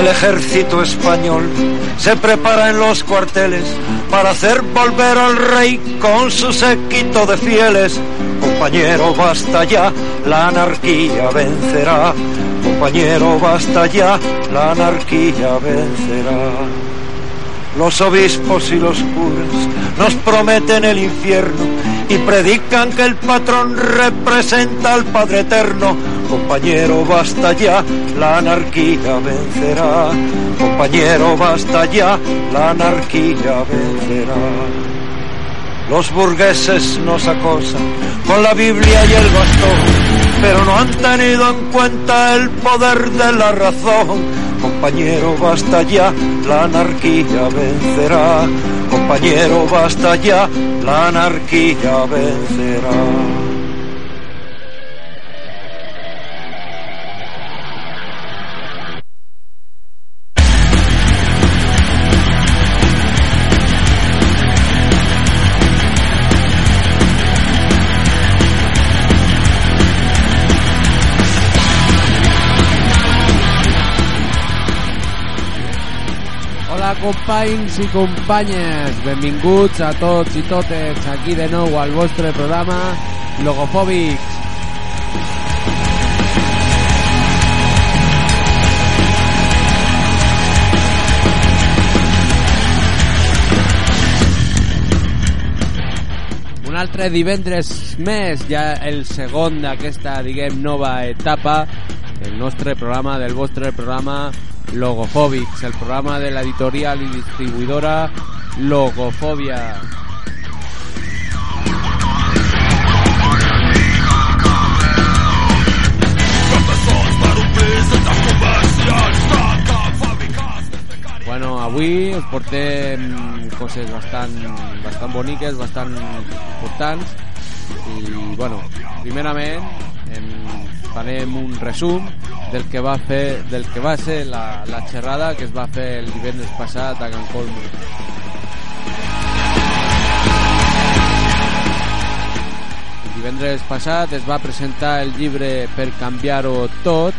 El ejército español se prepara en los cuarteles para hacer volver al rey con su séquito de fieles. Compañero, basta ya, la anarquía vencerá. Compañero, basta ya, la anarquía vencerá. Los obispos y los curas nos prometen el infierno y predican que el patrón representa al Padre Eterno. Compañero, basta ya, la anarquía vencerá. Compañero, basta ya, la anarquía vencerá. Los burgueses nos acosan con la Biblia y el bastón, pero no han tenido en cuenta el poder de la razón. Compañero, basta ya, la anarquía vencerá. Compañero, basta ya, la anarquía vencerá. Companys i companyes, benvinguts a tots i totes aquí de nou al vostre programa Logofòbics. Un altre divendres més, ja el segon d'aquesta, diguem, nova etapa, el nostre programa, del vostre programa Logofòbics, el programa de l'editorial i distribuïdora Logofòbia. Bueno, avui us portem coses bastant, bastant boniques, bastant importants i, bueno, primerament en farem un resum del que va fer del que va ser la, la xerrada que es va fer el divendres passat a Can Colmo. El divendres passat es va presentar el llibre Per canviar-ho tot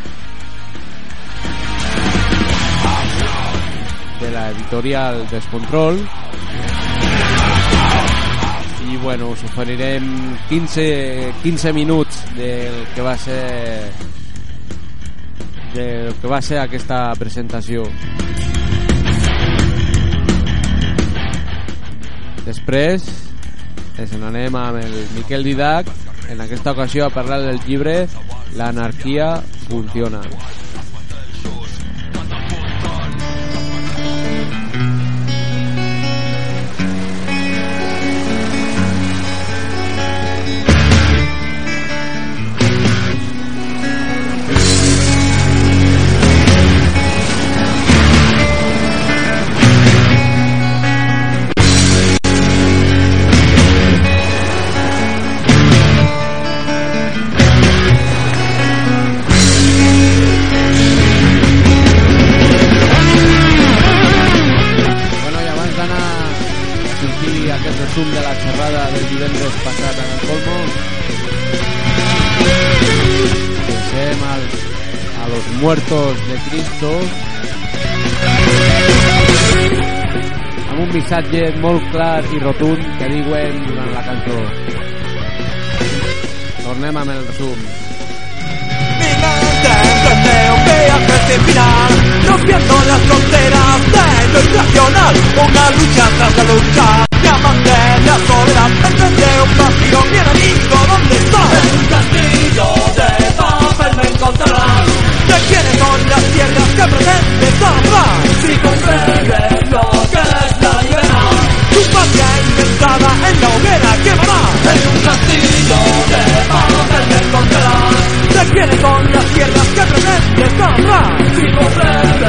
de la editorial Descontrol i bueno, us oferirem 15, 15 minuts del que va ser del que va ser aquesta presentació. Després ens n'anem amb el Miquel Didac. En aquesta ocasió a parlar del llibre L'anarquia funciona a los muertos de Cristo amb un missatge molt clar i rotund que diuen durant la cançó. Tornem amb el resum. Mi mente emprende un viaje sin final, rompiendo las fronteras de lo irracional, una lucha tras la lucha, llaman de la soledad, emprende un vacío, mi enemigo, ¿dónde está? En un castillo de encontrarás, de quiénes son las tierras que pretendes salvar, si comprendes lo que es la tu patria inventada en la hoguera quemará, en un castillo de papel me encontrarás, de quiénes son las tierras que pretendes salvar, si comprendes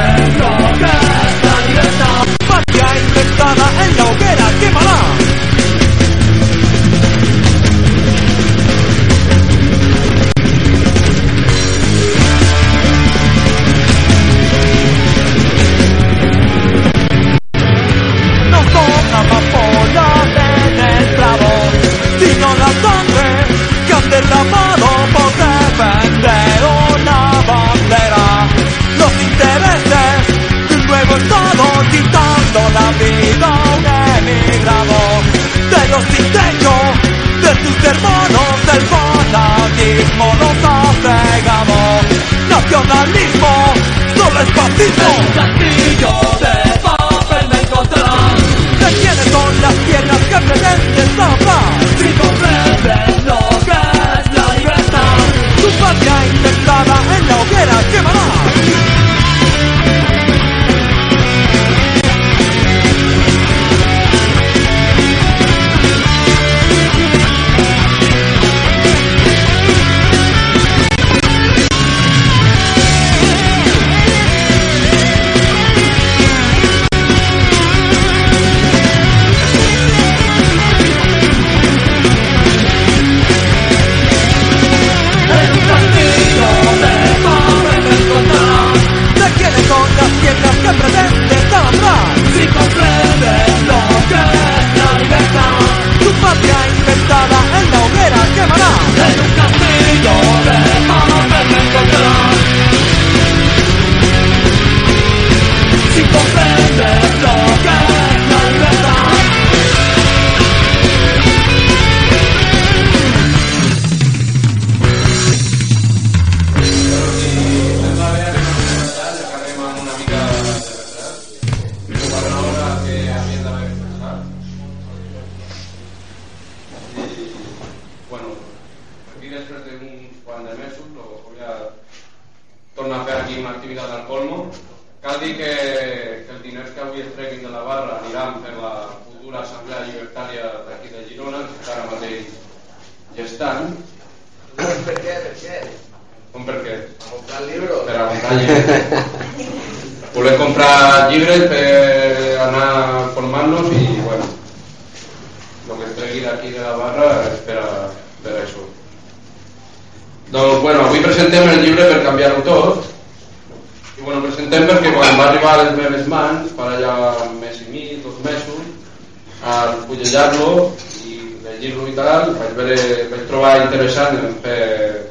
interessant en fer,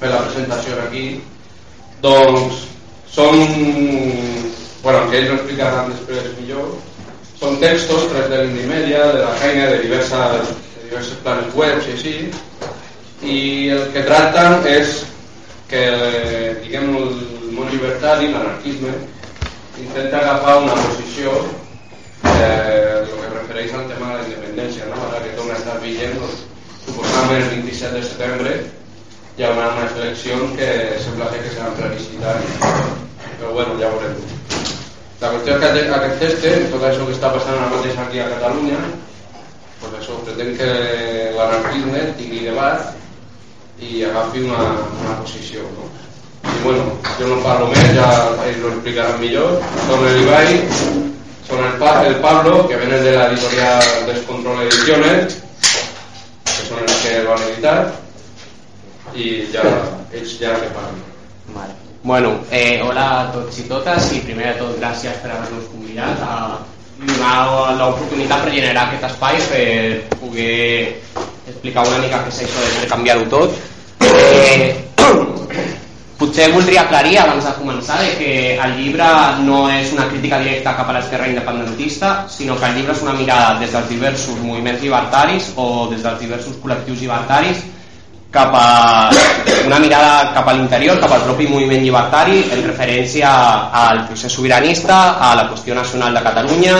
fer la presentació aquí. Doncs són, bueno, que ells ho explicaran després millor, són textos trets de l'Indimedia, de la feina, de, diverses, de diversos planes web i així, i el que tracten és que, diguem el món llibertari, l'anarquisme, intenta agafar una posició eh, el que refereix al tema de la independència, no? ara que torna a estar vigent, doncs, suposadament el 27 de setembre hi haurà unes eleccions que sembla ser que seran plebiscitàries, però bueno, ja veurem. La qüestió és que aquest- teste, tot això que està passant ara mateix aquí a Catalunya, pues això, pretén que l'anarquisme tingui debat i agafi una, una posició. No? I bueno, jo no parlo ja ells lo explicaran millor. Son el Ibai, son el, pa el Pablo, que vienen de la editorial Descontrol Ediciones, son los que han editado, i ja, ells ja que parlen. Vale. Bueno, eh, hola a tots i totes i primer de tot gràcies per haver-nos convidat a donar l'oportunitat per generar aquest espai per poder explicar una mica què és això de canviar-ho tot. Eh, potser voldria aclarir abans de començar de que el llibre no és una crítica directa cap a l'esquerra independentista, sinó que el llibre és una mirada des dels diversos moviments llibertaris o des dels diversos col·lectius llibertaris cap a una mirada cap a l'interior, cap al propi moviment llibertari en referència al procés sobiranista, a la qüestió nacional de Catalunya,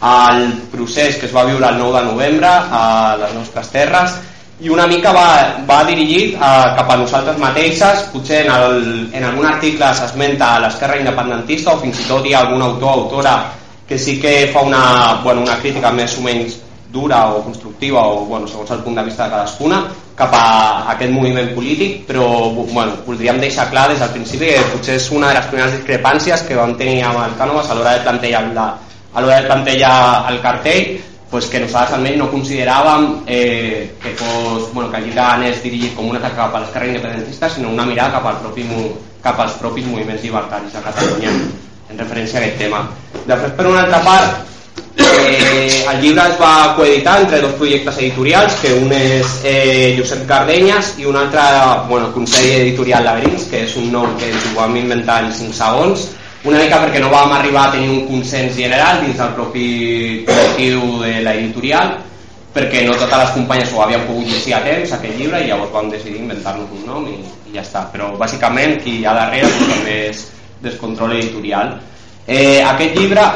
al procés que es va viure el 9 de novembre a les nostres terres i una mica va, va dirigit a, cap a nosaltres mateixes, potser en, el, en algun article s'esmenta l'esquerra independentista o fins i tot hi ha algun autor o autora que sí que fa una, bueno, una crítica més o menys dura o constructiva o bueno, segons el punt de vista de cadascuna cap a aquest moviment polític però bueno, voldríem deixar clar des del principi que potser és una de les primeres discrepàncies que vam tenir amb el Cànovas a l'hora de plantejar la, a l'hora de plantejar el cartell pues que nosaltres almenys no consideràvem eh, que, fos, bueno, que el llibre anés dirigit com un atac cap a l'esquerra independentista sinó una mirada cap, al propi, cap als propis moviments llibertaris de Catalunya en referència a aquest tema. Després per una altra part Eh, el llibre es va coeditar entre dos projectes editorials, que un és eh, Josep Gardenyes i un altre, bueno, Consell Editorial Laberins, que és un nom que ens ho vam inventar en 5 segons, una mica perquè no vam arribar a tenir un consens general dins del propi col·lectiu de l'editorial perquè no totes les companyes ho havien pogut llegir a temps, aquest llibre, i llavors vam decidir inventar-nos un nom i, i ja està. Però bàsicament qui hi ha darrere doncs, també és Descontrol Editorial. Eh, aquest llibre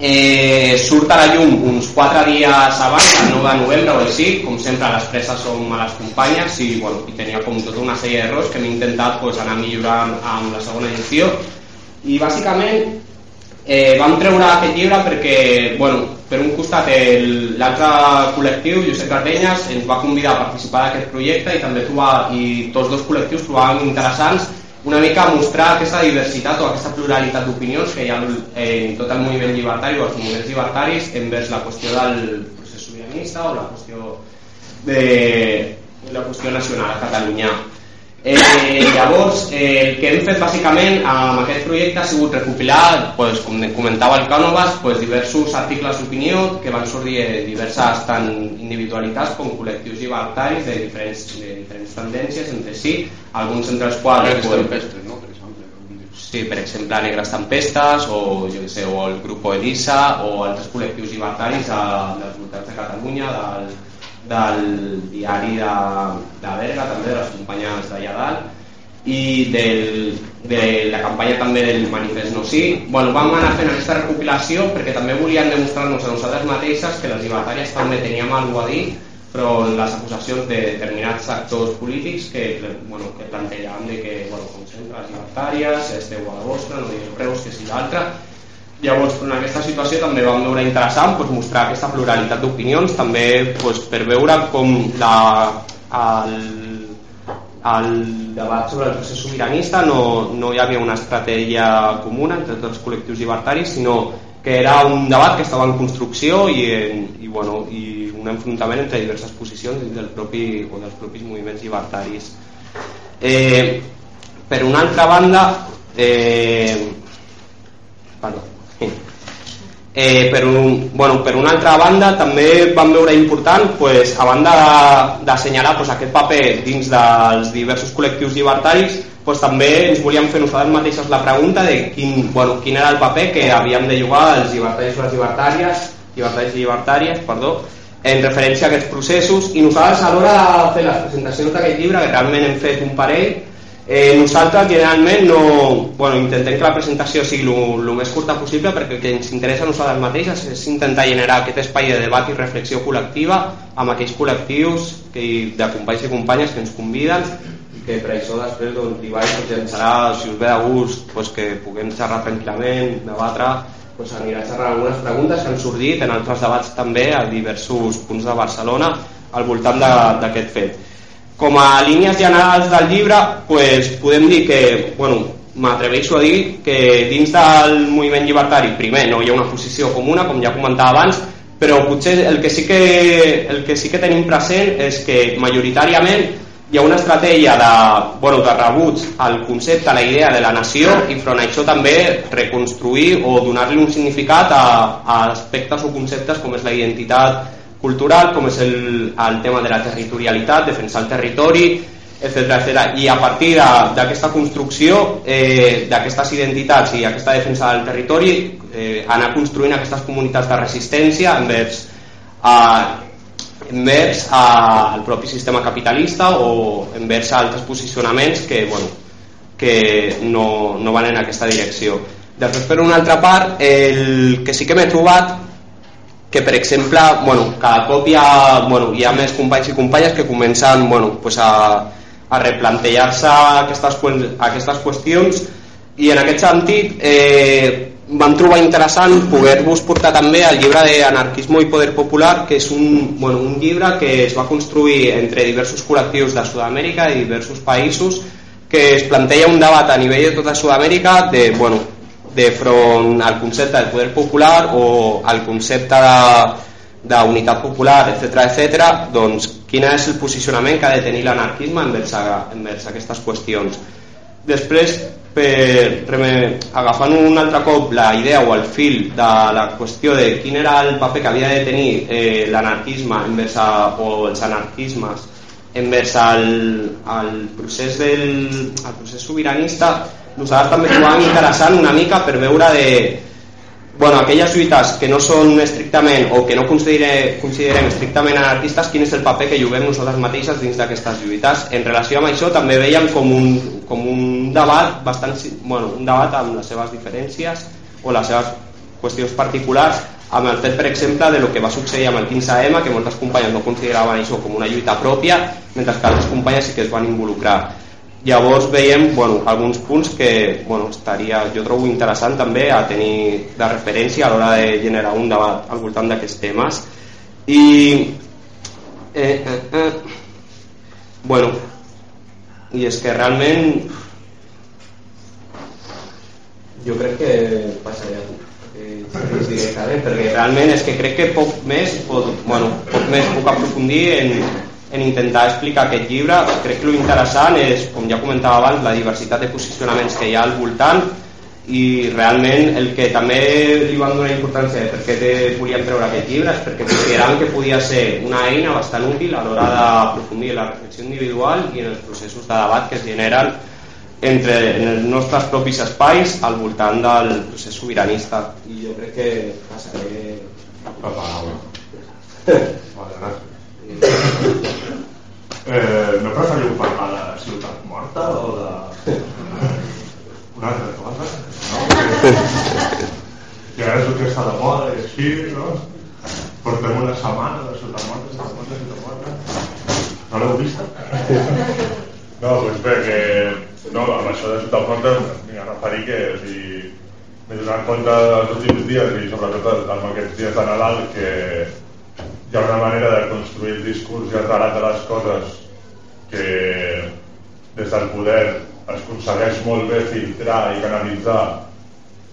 eh, surt a la llum uns 4 dies abans, el 9 de novembre o així, com sempre les presses som a les companyes i, bueno, i tenia com tota una sèrie d'errors que hem intentat pues, anar millorant amb la segona edició i bàsicament eh, vam treure aquest llibre perquè bueno, per un costat l'altre col·lectiu, Josep Cardenyes, ens va convidar a participar d'aquest projecte i també trobar, i tots dos col·lectius trobàvem interessants una mica mostrar aquesta diversitat o aquesta pluralitat d'opinions que hi ha en tot el moviment llibertari o els moviments llibertaris envers la qüestió del procés sobiranista o la qüestió de la qüestió nacional a Catalunya. Eh, llavors, eh, el que hem fet bàsicament amb aquest projecte ha sigut recopilar, pues, com comentava el Cànovas, pues, diversos articles d'opinió que van sortir de diverses tant individualitats com col·lectius llibertaris de diferents, de diferents tendències entre si, alguns entre els quals... Negres pues, tempestes, no? Per exemple. Sí, per exemple, Negres Tempestes o, jo sé, o el grup Elisa o altres col·lectius llibertaris de, dels voltants de Catalunya, del, del diari de, de Berga, també de les companyes d'allà dalt i del, de la campanya també del manifest no sí. Bueno, vam anar fent aquesta recopilació perquè també volien demostrar-nos a nosaltres mateixes que les llibertàries també teníem alguna a dir però les acusacions de determinats actors polítics que, bueno, que plantejaven de que, bueno, com sempre, les llibertàries, esteu a la vostra, no digueu preus, que si l'altre, Llavors, en aquesta situació també vam veure interessant doncs, mostrar aquesta pluralitat d'opinions, també doncs, per veure com la, el, el debat sobre el procés sobiranista no, no hi havia una estratègia comuna entre tots els col·lectius llibertaris, sinó que era un debat que estava en construcció i, i, bueno, i un enfrontament entre diverses posicions del propi, o dels propis moviments llibertaris. Eh, per una altra banda, eh, perdó, Eh, per, un, bueno, per una altra banda també vam veure important pues, a banda d'assenyalar pues, aquest paper dins dels diversos col·lectius llibertaris pues, també ens volíem fer nosaltres mateixes la pregunta de quin, bueno, quin era el paper que havíem de jugar els llibertaris o les llibertàries llibertaris i llibertàries perdó, en referència a aquests processos. I nosaltres a l'hora de fer les presentacions d'aquest llibre que realment hem fet un parell Eh, nosaltres generalment no, bueno, intentem que la presentació sigui el més curta possible perquè el que ens interessa a nosaltres mateixes és intentar generar aquest espai de debat i reflexió col·lectiva amb aquells col·lectius que, de companys i companyes que ens conviden i que per això després doncs, l'Ibai doncs, ens serà, si us ve de gust doncs, que puguem xerrar tranquil·lament, debatre doncs, anirà a xerrar algunes preguntes que han sortit en altres debats també a diversos punts de Barcelona al voltant d'aquest fet com a línies generals del llibre pues, podem dir que bueno, m'atreveixo a dir que dins del moviment llibertari primer no hi ha una posició comuna com ja comentava abans però potser el que sí que, el que, sí que tenim present és que majoritàriament hi ha una estratègia de, bueno, de rebuig al concepte, a la idea de la nació i front a això també reconstruir o donar-li un significat a, a aspectes o conceptes com és la identitat cultural, com és el, el tema de la territorialitat, defensar el territori, etc etc. I a partir d'aquesta construcció eh, d'aquestes identitats i aquesta defensa del territori, eh, anar construint aquestes comunitats de resistència envers, a, envers a, al propi sistema capitalista o envers altres posicionaments que, bueno, que no, no van en aquesta direcció. Després, per una altra part, el que sí que m'he trobat que per exemple bueno, cada cop hi ha, bueno, hi ha més companys i companyes que comencen bueno, pues a, a replantejar-se aquestes, aquestes qüestions i en aquest sentit eh, vam trobar interessant poder-vos portar també el llibre d'Anarquismo i Poder Popular que és un, bueno, un llibre que es va construir entre diversos col·lectius de Sud-amèrica i diversos països que es planteja un debat a nivell de tota Sud-amèrica de, bueno, de front al concepte del poder popular o al concepte d'unitat popular, etc etc. doncs quin és el posicionament que ha de tenir l'anarquisme envers, envers aquestes qüestions. Després, per, agafant un altre cop la idea o el fil de la qüestió de quin era el paper que havia de tenir eh, l'anarquisme envers a, o els anarquismes envers el, el procés del el procés sobiranista nosaltres també trobàvem interessant una mica per veure de, bueno, aquelles lluites que no són estrictament o que no considere, considerem estrictament anarquistes, quin és el paper que juguem nosaltres mateixes dins d'aquestes lluites. En relació amb això també veiem com un, com un debat bastant, bueno, un debat amb les seves diferències o les seves qüestions particulars amb el fet, per exemple, de lo que va succeir amb el 15M, que moltes companyes no consideraven això com una lluita pròpia, mentre que altres companyes sí que es van involucrar llavors veiem bueno, alguns punts que bueno, estaria, jo trobo interessant també a tenir de referència a l'hora de generar un debat al voltant d'aquests temes. I eh, eh, eh, bueno i és que realment jo crec que passaré a tu us diré, perquè realment és que crec que poc més pot, bueno, poc més puc aprofundir en, en intentar explicar aquest llibre. Crec que l'interessant és, com ja comentava abans, la diversitat de posicionaments que hi ha al voltant i realment el que també li van donar importància de per què te volíem treure aquest llibre és perquè consideraven que podia ser una eina bastant útil a l'hora d'aprofundir en la reflexió individual i en els processos de debat que es generen entre en els nostres propis espais al voltant del procés sobiranista. I jo crec que passaré la paraula vale, gràcies Eh, no preferiu parlar de Ciutat Morta o de... Una altra cosa? No? Que ara és el que està de moda i així, no? Portem una setmana de Ciutat Morta, Ciutat Morta, Ciutat Morta. No l'heu vista? No, doncs bé, que... No, amb això de Ciutat Morta m'hi a referir que o sigui, m'he donat compte dels últims dies i sobretot amb aquests dies de Nadal que hi ha una manera de construir el discurs i el relat de les coses que des del poder es aconsegueix molt bé filtrar i canalitzar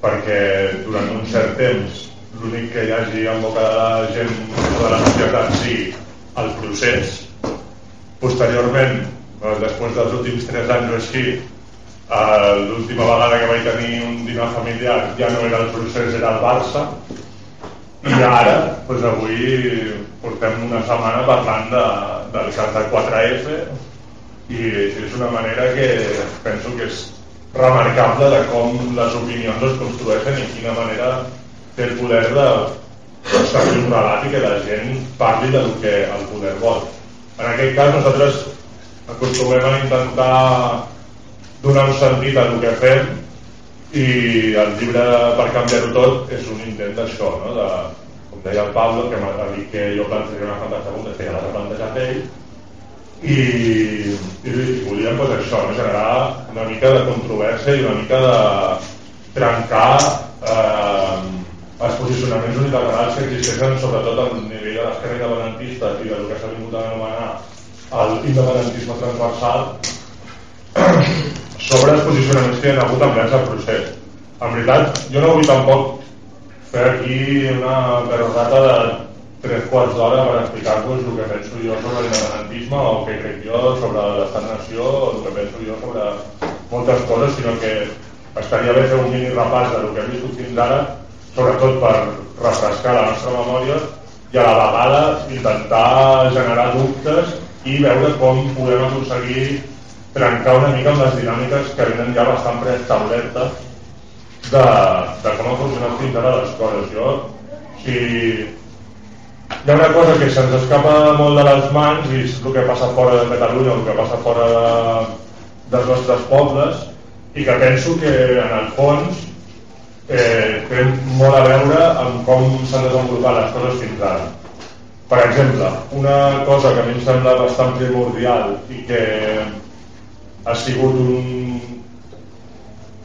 perquè durant un cert temps l'únic que hi hagi en boca de la gent de la societat sigui el procés. Posteriorment després dels últims 3 anys o així l'última vegada que vaig tenir un dinar familiar ja no era el procés, era el Barça i ara, doncs avui portem una setmana parlant de, del cas del 4F i és una manera que penso que és remarcable de com les opinions es construeixen i quina manera té el poder de establir un relat i que la gent parli del que el poder vol. En aquest cas nosaltres acostumem a intentar donar un sentit a el que fem i el llibre per canviar-ho tot és un intent d'això no? de, com deia el Pablo que m'ha dit que jo plantejaria una falta segunda que ja l'ha plantejat ell i, i, i volíem pues, això, no? generar una mica de controvèrsia i una mica de trencar eh, els posicionaments unilaterals que existeixen sobretot al nivell de l'esquerra independentista i del que s'ha vingut a anomenar l'independentisme transversal sobre els posicionaments que hi ha hagut envers el procés. En veritat, jo no vull tampoc fer aquí una perorata de tres quarts d'hora per explicar-vos el que penso jo sobre l'independentisme o que crec jo sobre l'estat-nació o el que penso jo sobre moltes coses, sinó que estaria bé fer un mini repàs del que hem viscut fins ara, sobretot per refrescar la nostra memòria i a la vegada intentar generar dubtes i veure com podem aconseguir trencar una mica amb les dinàmiques que venen ja bastant preestablertes de, de com ha funcionat fins ara les coses. Jo, si hi ha una cosa que se'ns escapa molt de les mans i és el que passa fora de Catalunya, el que passa fora de, dels nostres pobles i que penso que en el fons eh, té molt a veure amb com s'han desenvolupat les coses fins ara. Per exemple, una cosa que a mi em sembla bastant primordial i que ha sigut un,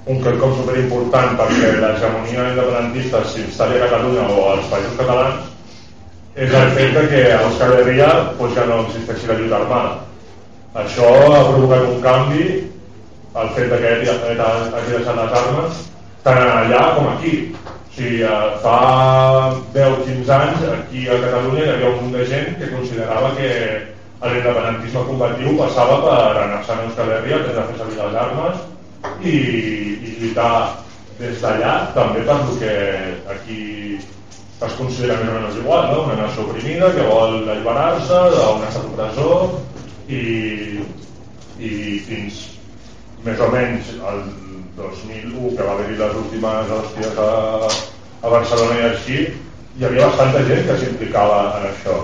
un quelcom superimportant perquè l'hegemonia independentista s'instal·li a Catalunya o als països catalans és el fet que a Euskal Herria pues, ja no existeixi la lluita armada. Això ha provocat un canvi el fet que hagi deixat les armes tant allà com aquí. O sigui, fa 10-15 anys aquí a Catalunya hi havia un munt de gent que considerava que l'independentisme combatiu passava per anar-se a Euskal Herria, prendre a fer servir les armes i, i lluitar des d'allà també per el que aquí es considera més o menys igual, no? una nació oprimida que vol alliberar-se d'un estat opressor i, i fins més o menys el 2001 que va haver-hi les últimes hòsties a, a Barcelona i així, hi havia bastanta gent que s'implicava en això.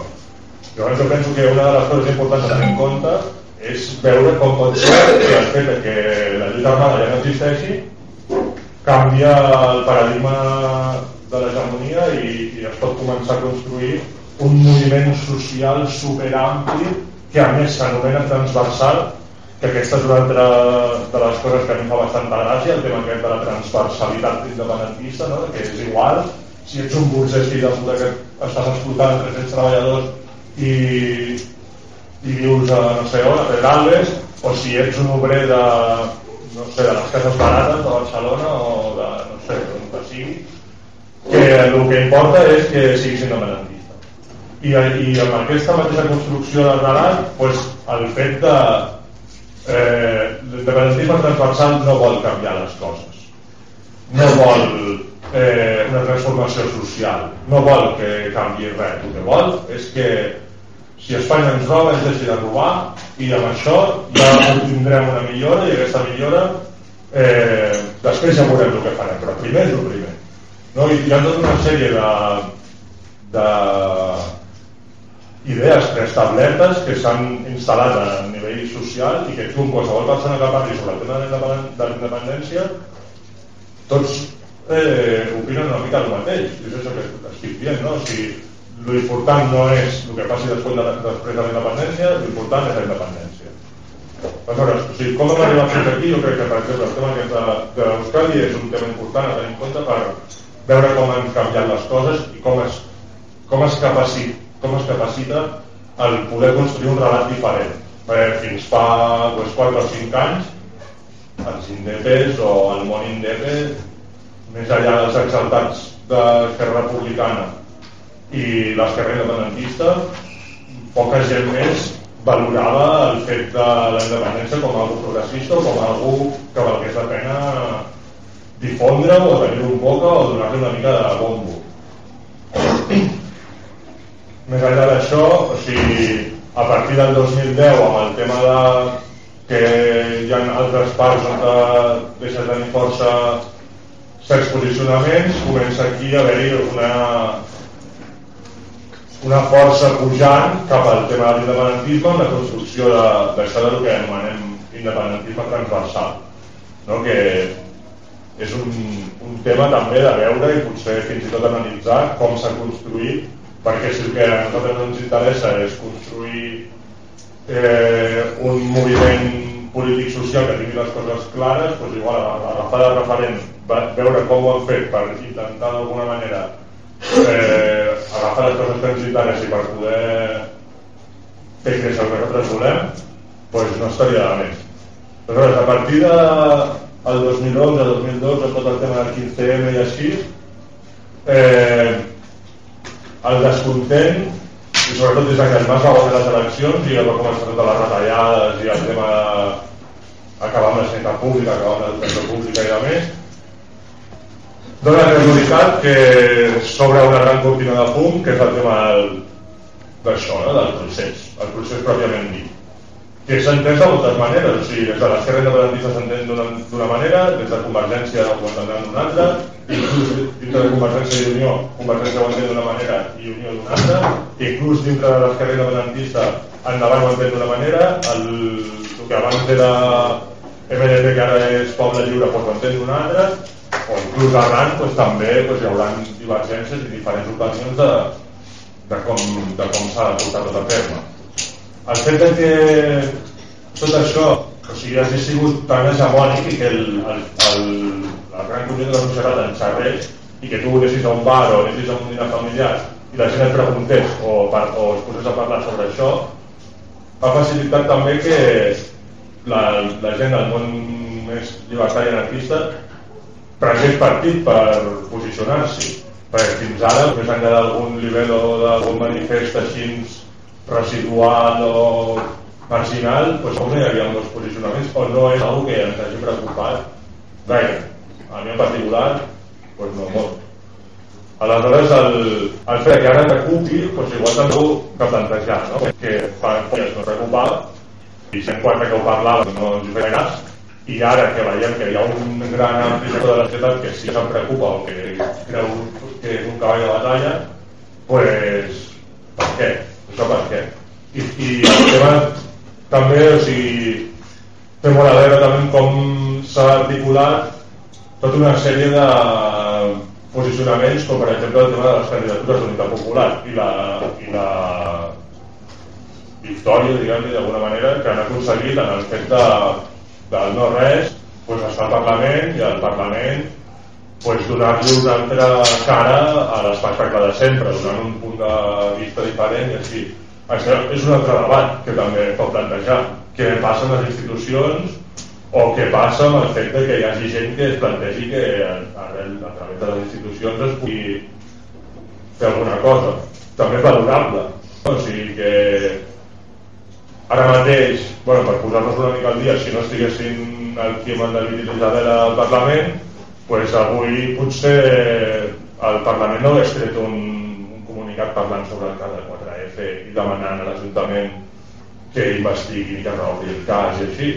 Llavors jo penso que una de les coses importants a tenir en compte és veure com pot ser que el fet que la lluita armada ja no existeixi canvia el paradigma de l'hegemonia i, i es pot començar a construir un moviment social superampli que a més s'anomena transversal que aquesta és una altra de les coses que a mi fa bastanta gràcia el tema aquest de la transversalitat independentista no? que és igual si ets un burgès que estàs explotant 300 treballadors i, i vius a no sé on, a Pedralbes o si ets un obrer de no sé, de les cases barates de Barcelona o de, no sé, d'on sigui que el que importa és que siguis independentista. I, i amb aquesta mateixa construcció del relat pues, el fet de eh, l'independentisme transversal no vol canviar les coses. No vol eh, una transformació social. No vol que canvi res. El que vol és que si Espanya ens roba ens deixi de robar i amb això ja tindrem una millora i aquesta millora eh, després ja veurem el que farem però primer és el primer no? i hi ha tota una sèrie de, de idees preestablertes que s'han instal·lat a nivell social i que tu, qualsevol persona que parli sobre el tema de la independència tots eh, opinen una mica el mateix és això que estic dient no? o sigui, l'important no és el que passi després de, després de la independència, l'important és la independència. Aleshores, o sigui, com hem arribat fins aquí, jo crec que, per exemple, el tema aquest de, de l'Euskadi és un tema important a tenir en compte per veure com han canviat les coses i com es, com es, capacita, com es capacita el poder construir un relat diferent. Perquè fins fa pues, 4 o 5 anys, els indepes o el món indepe, més enllà dels exaltats d'Esquerra Republicana i l'esquerra independentista poca gent més valorava el fet de la independència com a algo progressista o com a algo que valgués la pena difondre o tenir un boca o donar-li una mica de bombo. Més enllà d'això o sigui, a partir del 2010 amb el tema de que hi ha altres parts on deixa de tenir força certs posicionaments comença aquí a haver-hi una una força pujant cap al tema de l'independentisme amb la construcció d'això de, del que anomenem independentisme transversal no? que és un, un tema també de veure i potser fins i tot analitzar com s'ha construït perquè si el que a nosaltres ens interessa és construir eh, un moviment polític social que tingui les coses clares doncs igual agafar de referent veure com ho han fet per intentar d'alguna manera eh, agafar les coses transitàries i per poder fer créixer el que nosaltres volem doncs no estaria de més. Aleshores a partir de el 2011, 2012 tot el tema del 15M i així eh, el descontent i sobretot des que el Mas va guanyar les eleccions i va començar totes les retallades i el tema de acabar amb la sanitat pública, acabar amb l'educació pública i a més dona la casualitat que s'obre una gran cortina de fum que és el tema d'això, no? del procés. El procés pròpiament dit. Que s'entén de moltes maneres. O sigui, des de l'esquerra independentista s'entén d'una manera des de Convergència ho entendran d'una altra inclús dintre de Convergència i Unió Convergència ho entén d'una manera i Unió d'una altra inclús dintre de l'esquerra independentista endavant ho entén d'una manera el, el que abans era MDP que ara és Poble Lliure ho entén d'una altra o inclús arran doncs, també doncs, hi haurà divergències i diferents opinions de, de com, de com s'ha de portar tot a terme. El fet que tot això o sigui, hagi sigut tan hegemònic i que el, el, el, el gran conjunt de la societat en xerrés i que tu anessis a un bar o anessis a un dinar familiar i la gent et preguntés o, per, o es posés a parlar sobre això ha facilitat també que la, la gent del món més llibertari anarquista prengués partit per posicionar-s'hi perquè fins ara, més enllà d'algun nivell o d'algun manifest així residual o marginal, doncs no hi havia molts posicionaments o no és una que ens hagi preocupat gaire. A mi en particular, doncs no molt. Aleshores, el, el fet que ara t'ocupi, doncs igual també que plantejar, no? que fa anys no preocupava i sent quatre que ho parlava no ens feia cas i ara que veiem que hi ha un gran ampli de la societat que sí se'n preocupa o que creu que és un cavall de batalla pues per què? això per què? i, i el tema també o sigui, té molt a veure també amb com s'ha articulat tota una sèrie de posicionaments com per exemple el tema de les candidatures d'unitat popular i la, i la victòria, diguem-ne, d'alguna manera, que han aconseguit en de, del no res pues, estar al Parlament i al Parlament pues, donar-li una altra cara a l'espectacle de sempre, donant un punt de vista diferent i així. Això és un altre debat que també pot plantejar. Què passa amb les institucions o què passa amb el fet que hi hagi gent que es plantegi que a, a, a través de les institucions es pugui fer alguna cosa també valorable o sigui que ara mateix bueno, per posar-nos una mica al dia si no estiguessin el David i l'Isabel al Parlament pues avui potser el Parlament no hagués tret un, un comunicat parlant sobre el cas del 4F i demanant a l'Ajuntament que investigui que reobri el cas i així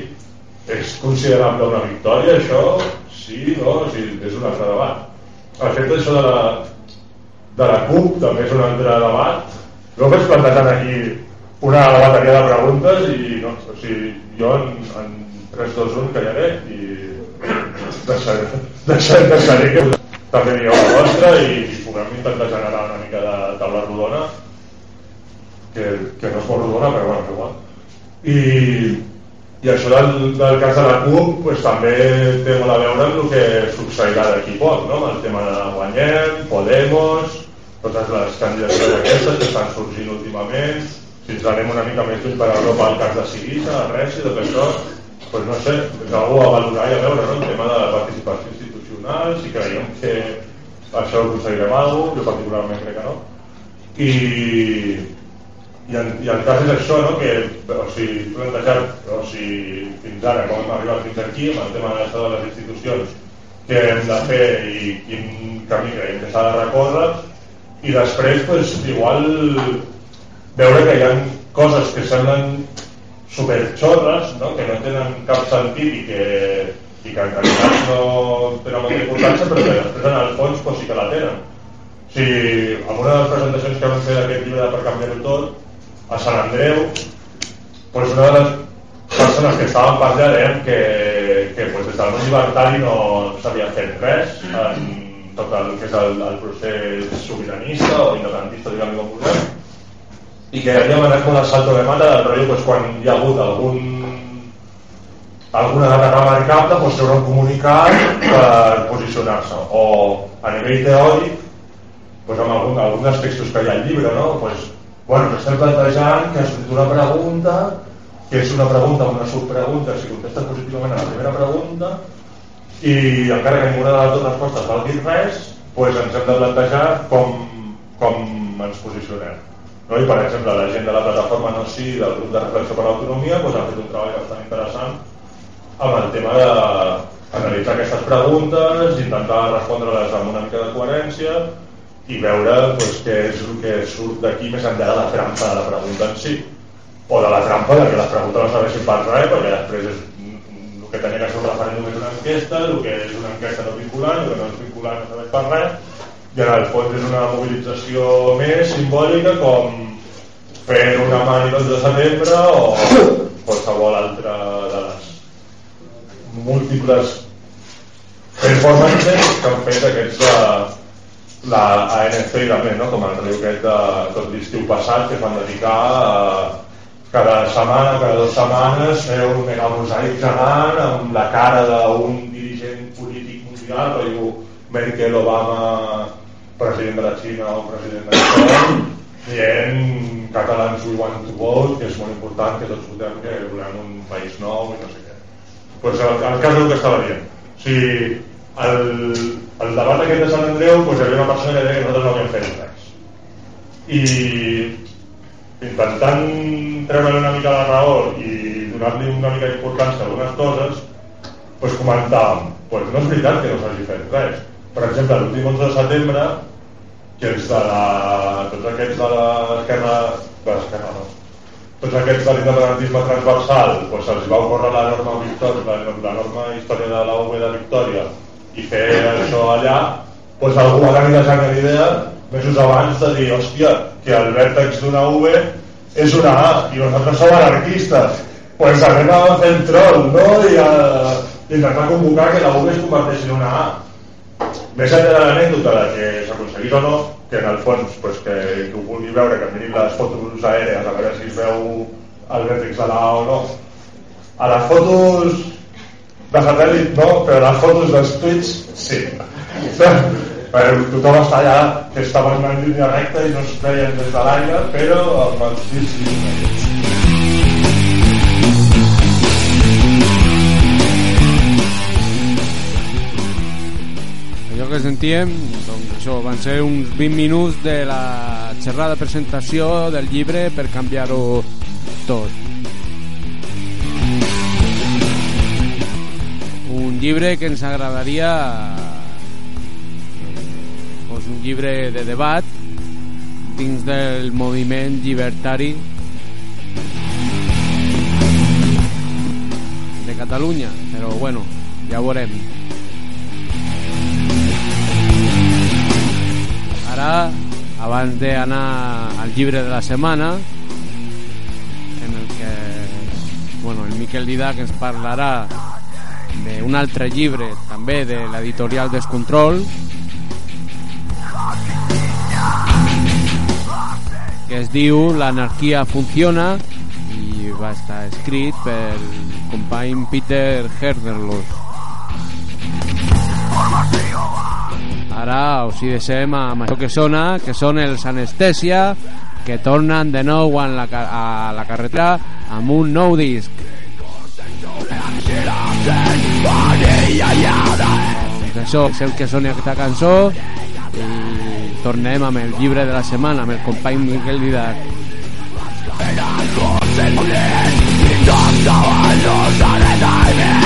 és considerable una victòria això? Sí, no? O sigui, és un altre debat. El fet d'això de la, de la CUP també és un altre debat. Jo vaig plantejant aquí una bateria de preguntes i no, o sigui, jo en, en 3, 2, 1 callaré i deixaré, deixaré, deixaré que també digueu la vostra i, puguem intentar generar una mica de taula rodona que, que no és molt rodona però bueno, igual i i això del, del cas de la CUP pues, també té molt a veure amb el que succeirà d'aquí poc, no? el tema de Guanyem, Podemos, totes les candidatures aquestes que estan sorgint últimament, si ens anem una mica més lluny per Europa al cas de Sirisa, res i tot això, pues no sé, és algú a valorar i a veure, no? el tema de la participació institucional, si creiem que això ho aconseguirem alguna jo particularment crec que no, i, i el, i el cas és això, no? que o sigui, plantejat o sigui, fins ara, com hem arribat fins aquí, amb el tema de les institucions, què hem de fer i quin camí creiem que s'ha de recórrer, i després, pues, igual, veure que hi ha coses que semblen superxorres, no? que no tenen cap sentit i que, i que en realitat no tenen molta importància, però que després en el fons pues, sí que la tenen. O sigui, en una de les presentacions que vam fer d'aquest llibre Per canviar-ho tot, a Sant Andreu pues una de les persones que estaven per allà deien que, que pues, des del món llibertari no s'havia fet res en tot el que és el, el procés sobiranista o independentista, diguem com vulguem, i que havíem anat com el salto de mata del rotllo pues, quan hi ha hagut algun alguna data remarcable pues, treure un comunicat per posicionar-se o a nivell teòric pues, amb algun, alguns dels textos que hi ha al llibre no? pues, Bueno, estem plantejant que has fet una pregunta, que és una pregunta o una subpregunta, si contestes positivament a la primera pregunta, i encara que ninguna de les dues respostes valgui res, doncs ens hem de plantejar com, com ens posicionem. No? I per exemple, la gent de la plataforma no sí del grup de reflexió per l'autonomia doncs, ha fet un treball bastant interessant amb el tema d'analitzar aquestes preguntes, intentar respondre-les amb una mica de coherència i veure pues, què és el que surt d'aquí més enllà de la trampa de la pregunta en si o de la trampa de que les preguntes no serveixin per res perquè després és, el que tenia que ser un referèndum és una enquesta el que és una enquesta no vinculant el que no és vinculant no serveix per res i en el fons és una mobilització més simbòlica com fer una mani de setembre o qualsevol altra de les múltiples performances que han fet aquests de, la ANC també, no? com el riu aquest de tot l'estiu passat que es van dedicar a cada setmana, cada dues setmanes fer un mega mosaic gegant amb la cara d'un dirigent polític mundial rotllo Merkel, Obama president de la Xina o president de l'Estat dient catalans we want to vote que és molt important que tots votem que volem un país nou i no sé què. Pues el, el cas del que estava dient. O sigui, el, el debat aquest de Sant Andreu doncs, hi havia una persona que deia que nosaltres no havíem fet res. I intentant treure una mica la raó i donar-li una mica d'importància a algunes coses doncs comentàvem doncs no és veritat que no s'hagi fet res. Per exemple l'últim 11 de setembre que els de la, tots aquests de l'esquerra de l'esquerra no. Tots aquests de l'independentisme transversal doncs se'ls va ocórrer la norma, Victòria, la, la norma història de la UB de Victòria i fer això allà doncs algú va tenir la genial idea mesos abans de dir, hòstia, que el vèrtex d'una V és una A i nosaltres som anarquistes. Pues anem a fer el troll no? i a intentar convocar que la V es converteixi en una A més enllà de l'anècdota de que s'aconseguís o no que en el fons pues, que, que ho vulgui veure que mirin les fotos aèrees a veure si es veu el vèrtex de la o no. A les fotos de satèl·lit no, però a les fotos dels tuits sí. Però tothom està allà que estaven en línia recta i no es veien des de l'aire però amb els tuits sí que sentíem doncs això, van ser uns 20 minuts de la xerrada presentació del llibre per canviar-ho tot. Un llibre que ens agradaria doncs un llibre de debat dins del moviment llibertari de Catalunya. Però bueno, ja ho veurem ara abans d'anar al llibre de la setmana en el que bueno, el Miquel Didac ens parlarà d'un altre llibre també de l'editorial Descontrol que es diu L'anarquia funciona i va estar escrit pel company Peter Herderlos ara us hi deixem amb això que sona que són els anestèsia que tornen de nou a la, a la carretera amb un nou disc. Doncs això és el que sona aquesta cançó i tornem amb el llibre de la setmana amb el company Miquel Didac Bueno,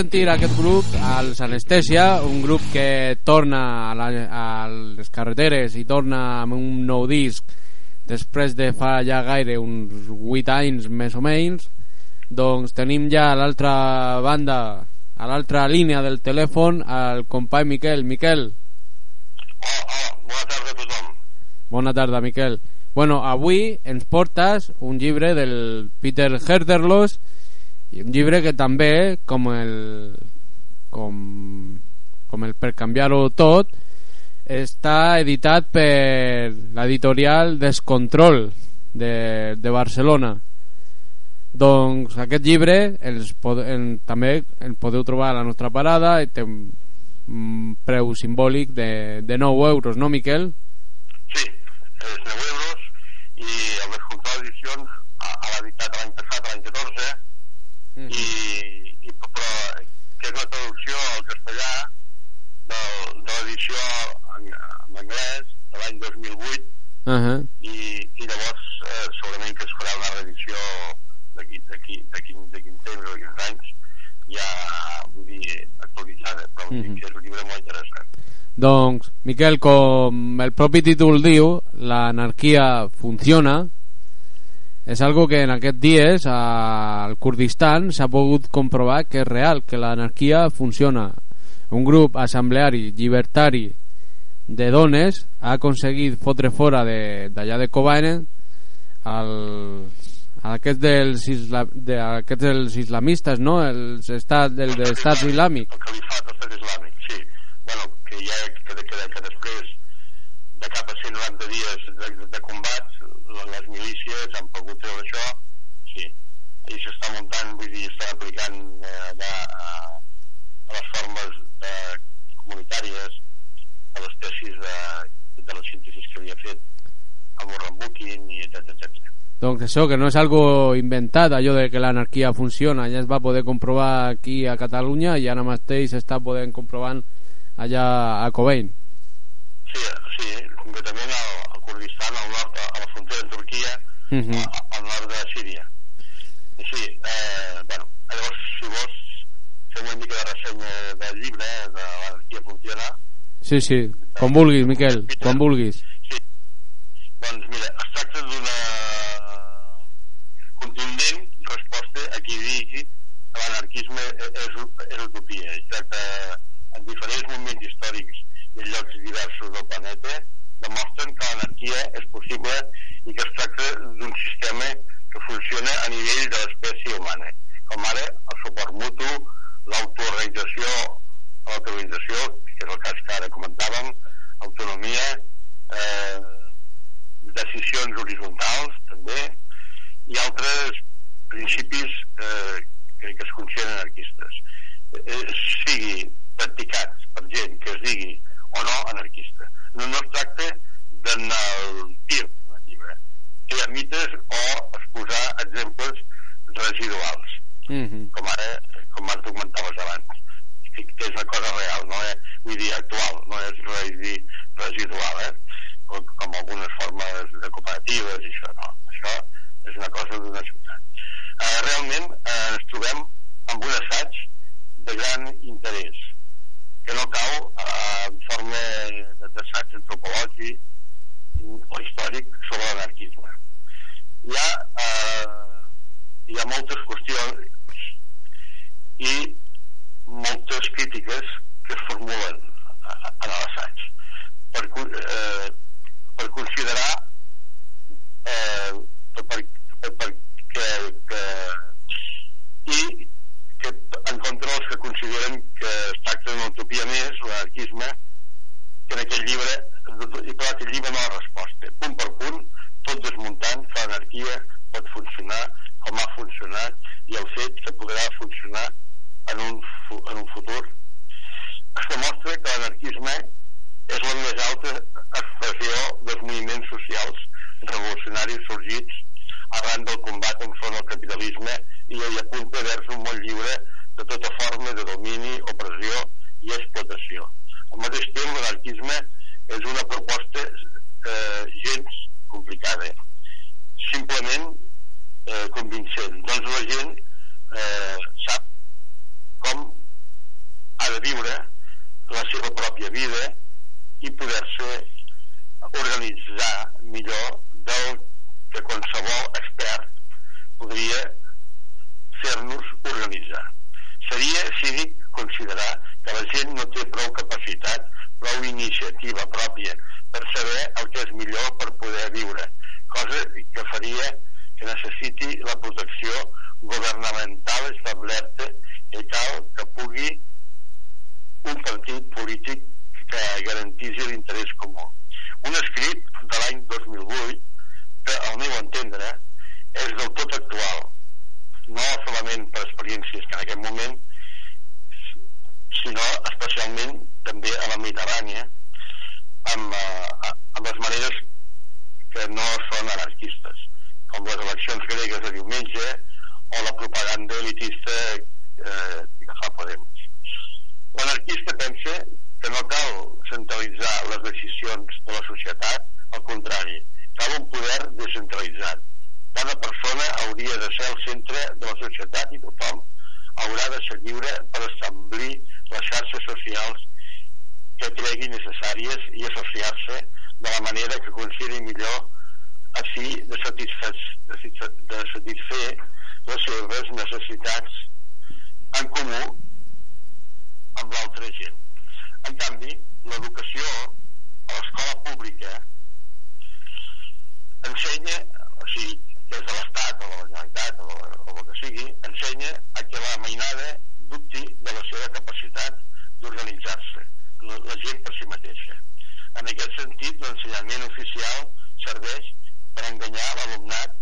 sentir aquest grup, els Anestèsia, un grup que torna a, la, a les carreteres i torna amb un nou disc després de fa ja gaire uns 8 anys més o menys, doncs tenim ja a l'altra banda, a l'altra línia del telèfon, el company Miquel. Miquel. Bona tarda a tothom. Bona tarda, Miquel. Bueno, avui ens portes un llibre del Peter Herderlos i un llibre que també com el com, com el per canviar-ho tot està editat per l'editorial Descontrol de, de Barcelona Doncs aquest llibre els pod en, també el podeu trobar a la nostra parada i té un preu simbòlic de, de 9 euros, no Miquel? Sí, és 9 euros i el descomptat d'edicions a, a l'editat l'any passat, l'any 14, Mm. I, i però, que és la traducció al castellà del, de l'edició en, en anglès de l'any 2008 Uh -huh. i, i llavors eh, segurament que es farà una reedició d'aquí d'aquí d'aquí temps o d'aquí anys ja vull dir actualitzada però vull dir Mhm. que és un llibre molt interessant Doncs, Miquel, com el propi títol diu, l'anarquia funciona, és algo que en aquests dies al Kurdistan s'ha pogut comprovar que és real, que l'anarquia funciona. Un grup assembleari llibertari de dones ha aconseguit fotre fora d'allà de, de Kobane el, aquests dels, isla, de, aquests dels islamistes, no? Els estat, del, de estat islàmic. el califat islàmic, sí bueno, que ja que, que, que, després de cap a 190 dies de, de combats les milícies han pogut treure això sí, i s'està muntant vull dir, està aplicant eh, allà a, a les formes de, comunitàries a les tesis de, de les síntesis que havia fet amb Rambukin i etc etc. Doncs això, que no és algo inventat, allò de que l'anarquia funciona, ja es va poder comprovar aquí a Catalunya i ara mateix s'està podent comprovant allà a Cobain. Sí, sí, concretament al, al Kurdistan, al nord, frontera amb Turquia, Uh -huh. a- al nord de Síria. I sí, eh, bueno, llavors, si vols, fem una mica de ressenya del llibre, eh, de l'anarquia funciona. Sí, sí, com vulguis, Miquel, com vulguis. Sí. Doncs mira, es tracta d'una contundent resposta a qui digui que l'anarquisme és, és utopia. Es tracta en diferents moments històrics i en llocs diversos del planeta demostren que l'anarquia és possible i que es tracta d'un sistema que funciona a nivell de l'espècie humana, com ara el suport mutu, l'autoorganització, l'autoorganització, que és el cas que ara comentàvem, autonomia, eh, decisions horitzontals, també, i altres principis eh, que, que es consideren anarquistes. Eh, sigui practicats per gent que es digui o no anarquista. No, no es tracta d'anar al tir en el llibre, ha mites o exposar exemples residuals, Uh -huh. com ara, com ara tu comentaves abans, que, que és una cosa real, no és, vull dir, actual, no és vull dir, residual, eh? com, com algunes formes de cooperatives i això, no. Això és una cosa d'una ciutat. Eh, realment eh, ens trobem amb un assaig de gran interès, que no cau eh, en forma d'assaig antropològic o històric sobre l'anarquisme. Hi ha, eh, hi ha moltes qüestions i moltes crítiques que es formulen a l'assaig per, eh, per considerar eh, per, per, per, que, que, i que en contra els que consideren que es tracta d'una utopia més, l'anarquisme, que en aquest llibre, i clar, aquest llibre no ha resposta. Punt per punt, tot desmuntant que l'anarquia pot funcionar com ha funcionat i el fet que podrà funcionar en un, en un futur. Es demostra que l'anarquisme és la més alta expressió dels moviments socials revolucionaris sorgits arran del combat enfront al capitalisme i hi apunta vers un món lliure de tota forma de domini, opressió i explotació. Al mateix temps, l'anarquisme és una proposta eh, gens complicada, simplement eh, convincent. Doncs la gent eh, sap com ha de viure la seva pròpia vida i poder-se organitzar millor del que qualsevol expert podria fer-nos organitzar. Seria cínic considerar que la gent no té prou capacitat, prou iniciativa pròpia per saber el que és millor per poder viure, cosa que faria que necessiti la protecció governamental establerta i cal que pugui un partit polític que garantisi l'interès comú. Un escrit de l'any 2008 que, al meu entendre, és del tot actual no solament per experiències que en aquest moment, sinó especialment també a la Mediterrània, amb, eh, amb les maneres que no són anarquistes, com les eleccions gregues de diumenge o la propaganda elitista eh, que fa Podemos. L'anarquista pensa que no cal centralitzar les decisions de la societat, al contrari, cal un poder descentralitzat. Cada persona hauria de ser el centre de la societat i tothom haurà de ser lliure per establir les xarxes socials que cregui necessàries i associar-se de la manera que consideri millor així de satisfer, de satisfer les seves necessitats en comú amb l'altra gent. En canvi, l'educació a l'escola pública ensenya, o sigui, és de l'Estat o de la Generalitat o, o el que sigui, ensenya a que la mainada dubti de la seva capacitat d'organitzar-se, la, la gent per si mateixa. En aquest sentit, l'ensenyament oficial serveix per enganyar l'alumnat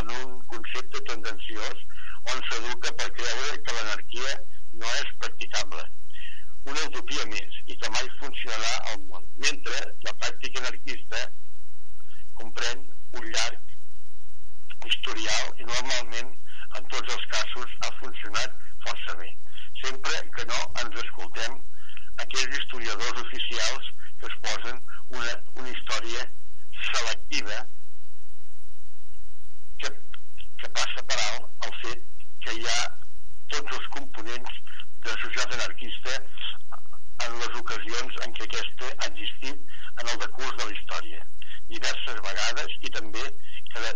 en un concepte tendenciós on s'educa per creure que l'anarquia no és practicable. Una utopia més i que mai funcionarà al món, mentre la pràctica anarquista comprèn un llarg historial i normalment en tots els casos ha funcionat força bé. Sempre que no ens escoltem aquells historiadors oficials que es posen una, una història selectiva que, que passa per alt el fet que hi ha tots els components de societat anarquista en les ocasions en què aquesta ha existit en el decurs de la història diverses vegades i també que,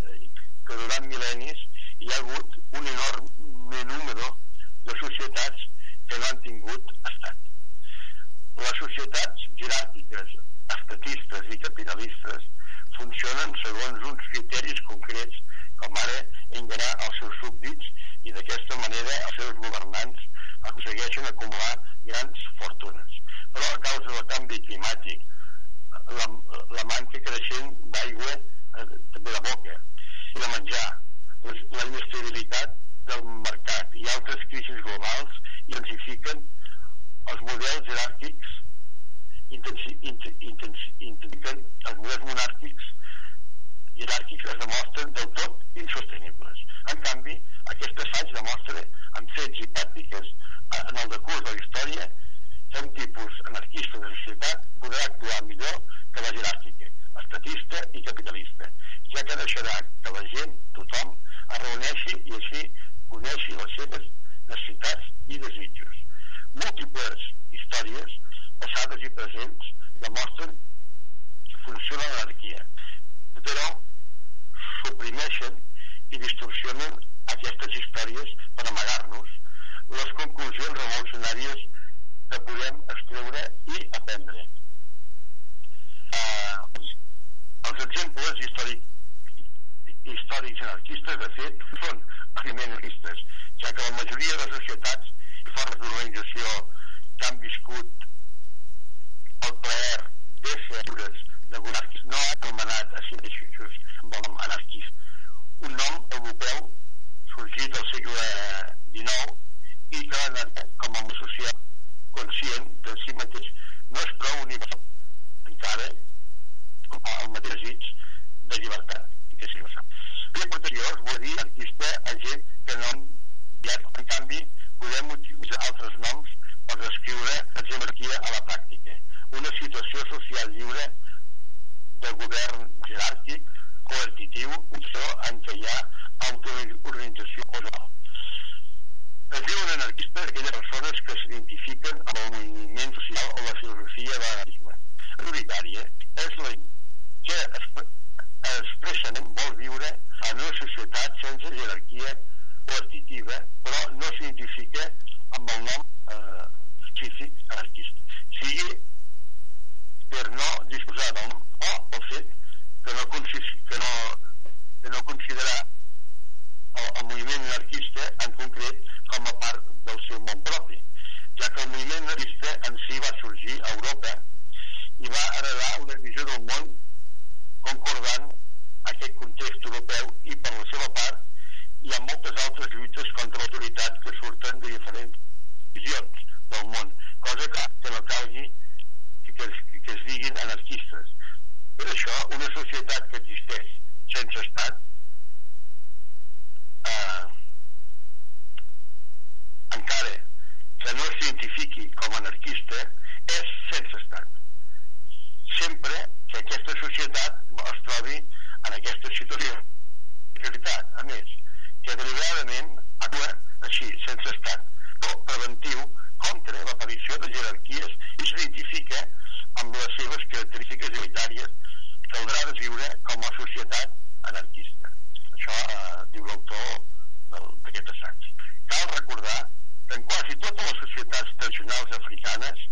que durant mil·lennis hi ha hagut un enorme número de societats que no han tingut estat. Les societats jeràrquiques, estatistes i capitalistes funcionen segons uns criteris concrets com ara enganar els seus súbdits i d'aquesta manera els seus governants aconsegueixen acumular grans fortunes. Però a causa del canvi climàtic, la, la manca creixent d'aigua eh, també de boca i de menjar la, la inestabilitat del mercat i altres crisis globals intensifiquen els models jeràrquics intensi, intensi, intensifiquen els models monàrquics jeràrquics es demostren del tot insostenibles. En canvi aquest assaig demostra amb fets i pràctiques en el decurs de la història que un tipus anarquista de societat podrà actuar millor que la jeràrquica, estatista i capitalista, ja que deixarà que la gent, tothom, es reuneixi i així coneixi les seves necessitats i desitjos. Múltiples històries, passades i presents, demostren que funciona l'anarquia, però suprimeixen i distorsionen aquestes històries per amagar-nos les conclusions revolucionàries que podem extreure i aprendre. Eh, els exemples històrics, històrics anarquistes, de fet, són primer anarquistes, ja que la majoria de societats i formes d'organització que han viscut el plaer d'ésser lliures de monarquis no han anomenat a si mateixos amb el nom anarquista. Un nom europeu sorgit al segle XIX i que anat com a social conscient de si mateix no és prou universal encara el mateix desig de llibertat i que és universal. Bé, protecció es vol dir artista gent que no han en canvi podem utilitzar altres noms per descriure la jerarquia a la pràctica una situació social lliure de govern jeràrquic coercitiu, en què hi ha autoorganització no es diuen anarquistes aquelles persones que s'identifiquen amb el moviment social o la filosofia de l'anarquisme. Prioritària és la que expressament vol viure en una societat sense jerarquia coercitiva, però no s'identifica amb el nom eh, específic anarquista. Sigui per no disposar del nom o pel fet que no, que no, que no considerar el, el moviment anarquista en concret com a part del seu món propi, ja que el moviment anarquista en si va sorgir a Europa i va heredar una visió del món concordant aquest context europeu i per la seva part hi ha moltes altres lluites contra l'autoritat que surten de diferents visions del món, cosa que, que no calgui que, es, que es diguin anarquistes. Per això, una societat que existeix sense estat eh, encara que no s'identifiqui com a anarquista és sense estat. Sempre que aquesta societat es trobi en aquesta situació de veritat, a més, que deliberadament actua així, sense estat, però preventiu contra l'aparició de jerarquies i s'identifica amb les seves característiques identitàries caldrà desviure com a societat anarquista. Això eh, diu l'autor d'aquest assaig. Cal recordar que en quasi totes les societats tradicionals africanes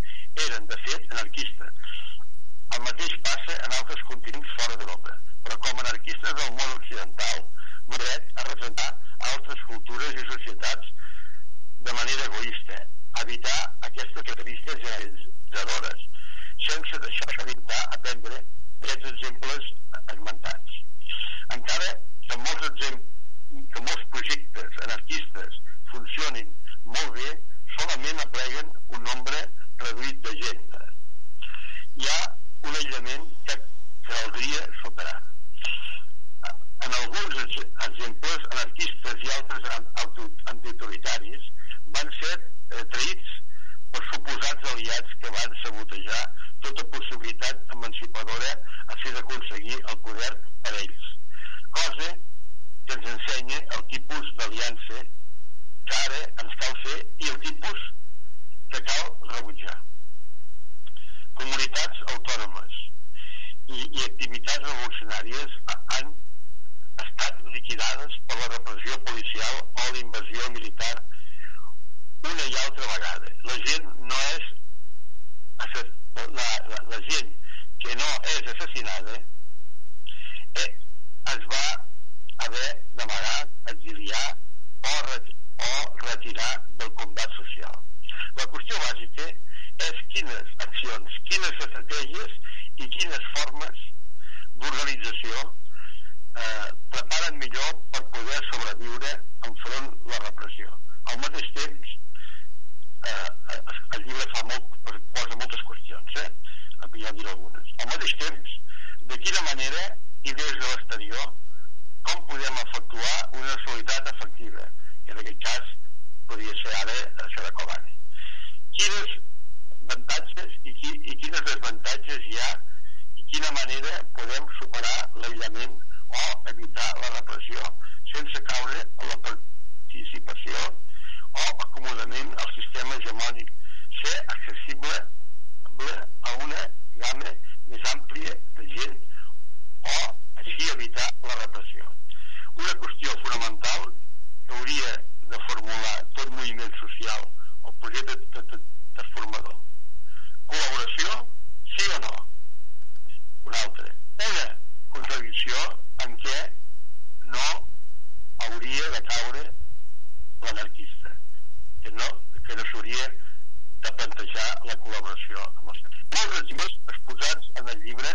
eren, de fet, anarquistes. El mateix passa en altres continents fora d'Europa, però com anarquistes del món occidental, dret a representar altres cultures i societats de manera egoista, evitar aquestes característiques generalitzadores, sense deixar d'evitar aprendre aquests exemples esmentats. Encara que molts, exemple, que molts projectes anarquistes funcionin molt bé, solament apleguen un nombre reduït de gent. Hi ha un aïllament que caldria superar. En alguns ex- exemples, anarquistes i altres an- auto- antiautoritaris van ser eh, traïts per suposats aliats que van sabotejar tota possibilitat emancipadora a fi d'aconseguir el poder per ells. Cosa que ens ensenya el tipus d'aliança que ara ens cal fer i el tipus que cal rebutjar. Comunitats autònomes i, i activitats revolucionàries ha- han estat liquidades per la repressió policial o la invasió militar una i altra vegada. La gent no és la, la, la gent que no és assassinada eh, es va haver d'amagar, exiliar o, ret, o retirar del combat social. La qüestió bàsica és quines accions, quines estratègies i quines formes d'organització eh, preparen millor per poder sobreviure enfront la repressió. Al mateix temps, eh, el llibre fa molt, posa moltes qüestions, eh? ja en diré algunes. Al mateix temps, de quina manera i des de l'exterior com podem efectuar una solidaritat efectiva, que en aquest cas podria ser ara de Kobane. Quines avantatges i, qui, i quines desavantatges hi ha i quina manera podem superar l'aïllament o evitar la repressió sense caure en la participació o acomodament al sistema hegemònic, ser accessible a una gamma més àmplia de gent o així evitar la repressió. Una qüestió fonamental que hauria de formular tot moviment social o projecte transformador. Col·laboració, sí o no? Una altra. Una contradicció en què no hauria de caure l'anarquista, que no, que no s'hauria de plantejar la col·laboració amb els Molts exemples exposats en el llibre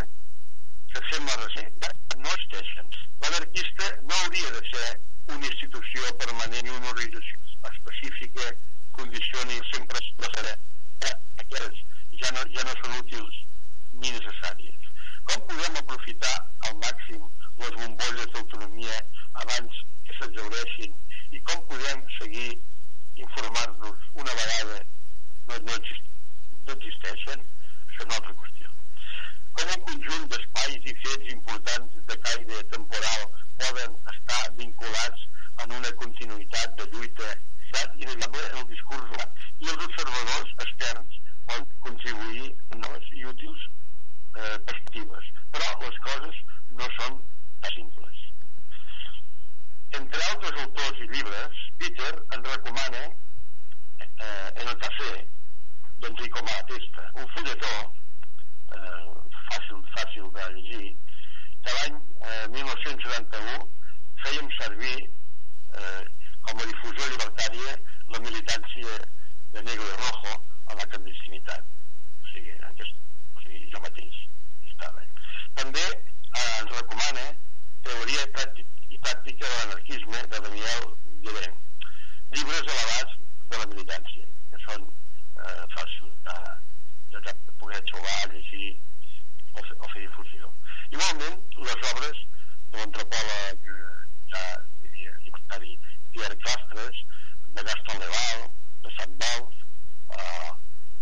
que sembla recent no existeixen. L'anarquista no hauria de ser una institució permanent i una organització específica condicioni sempre la serà. Ja no, ja no són útils ni necessàries. Com podem aprofitar al màxim les bombolles d'autonomia abans que s'exhaureixin i com podem seguir informar-nos una vegada no, no, no existeixen? Això és una altra qüestió. Com un conjunt d'espais i fets importants de caire temporal poden estar vinculats en una continuïtat de lluita inevitable en el discurs i els observadors externs poden contribuir en noves i útils eh, perspectives. Però les coses no són simples. Entre altres autors i llibres Peter ens recomana eh, en el cafè d'Enrico Malatesta un fulletó eh, fàcil, fàcil de llegir que l'any eh, 1971 fèiem servir eh, com a difusió llibertària la militància de Negro i Rojo a la clandestinitat o sigui, aquest, o sigui jo mateix estava també eh, ens recomana teoria pràctic, i pràctica de l'anarquisme de Daniel Guillem. Llibres l'abast de la militància, que són eh, fàcils de, de, de poder trobar, llegir o fer, o fer difusió. Igualment, les obres de l'antropòleg eh, ja diria llibertari Pierre Castres, de Gaston Leval, de Sant Valls, eh,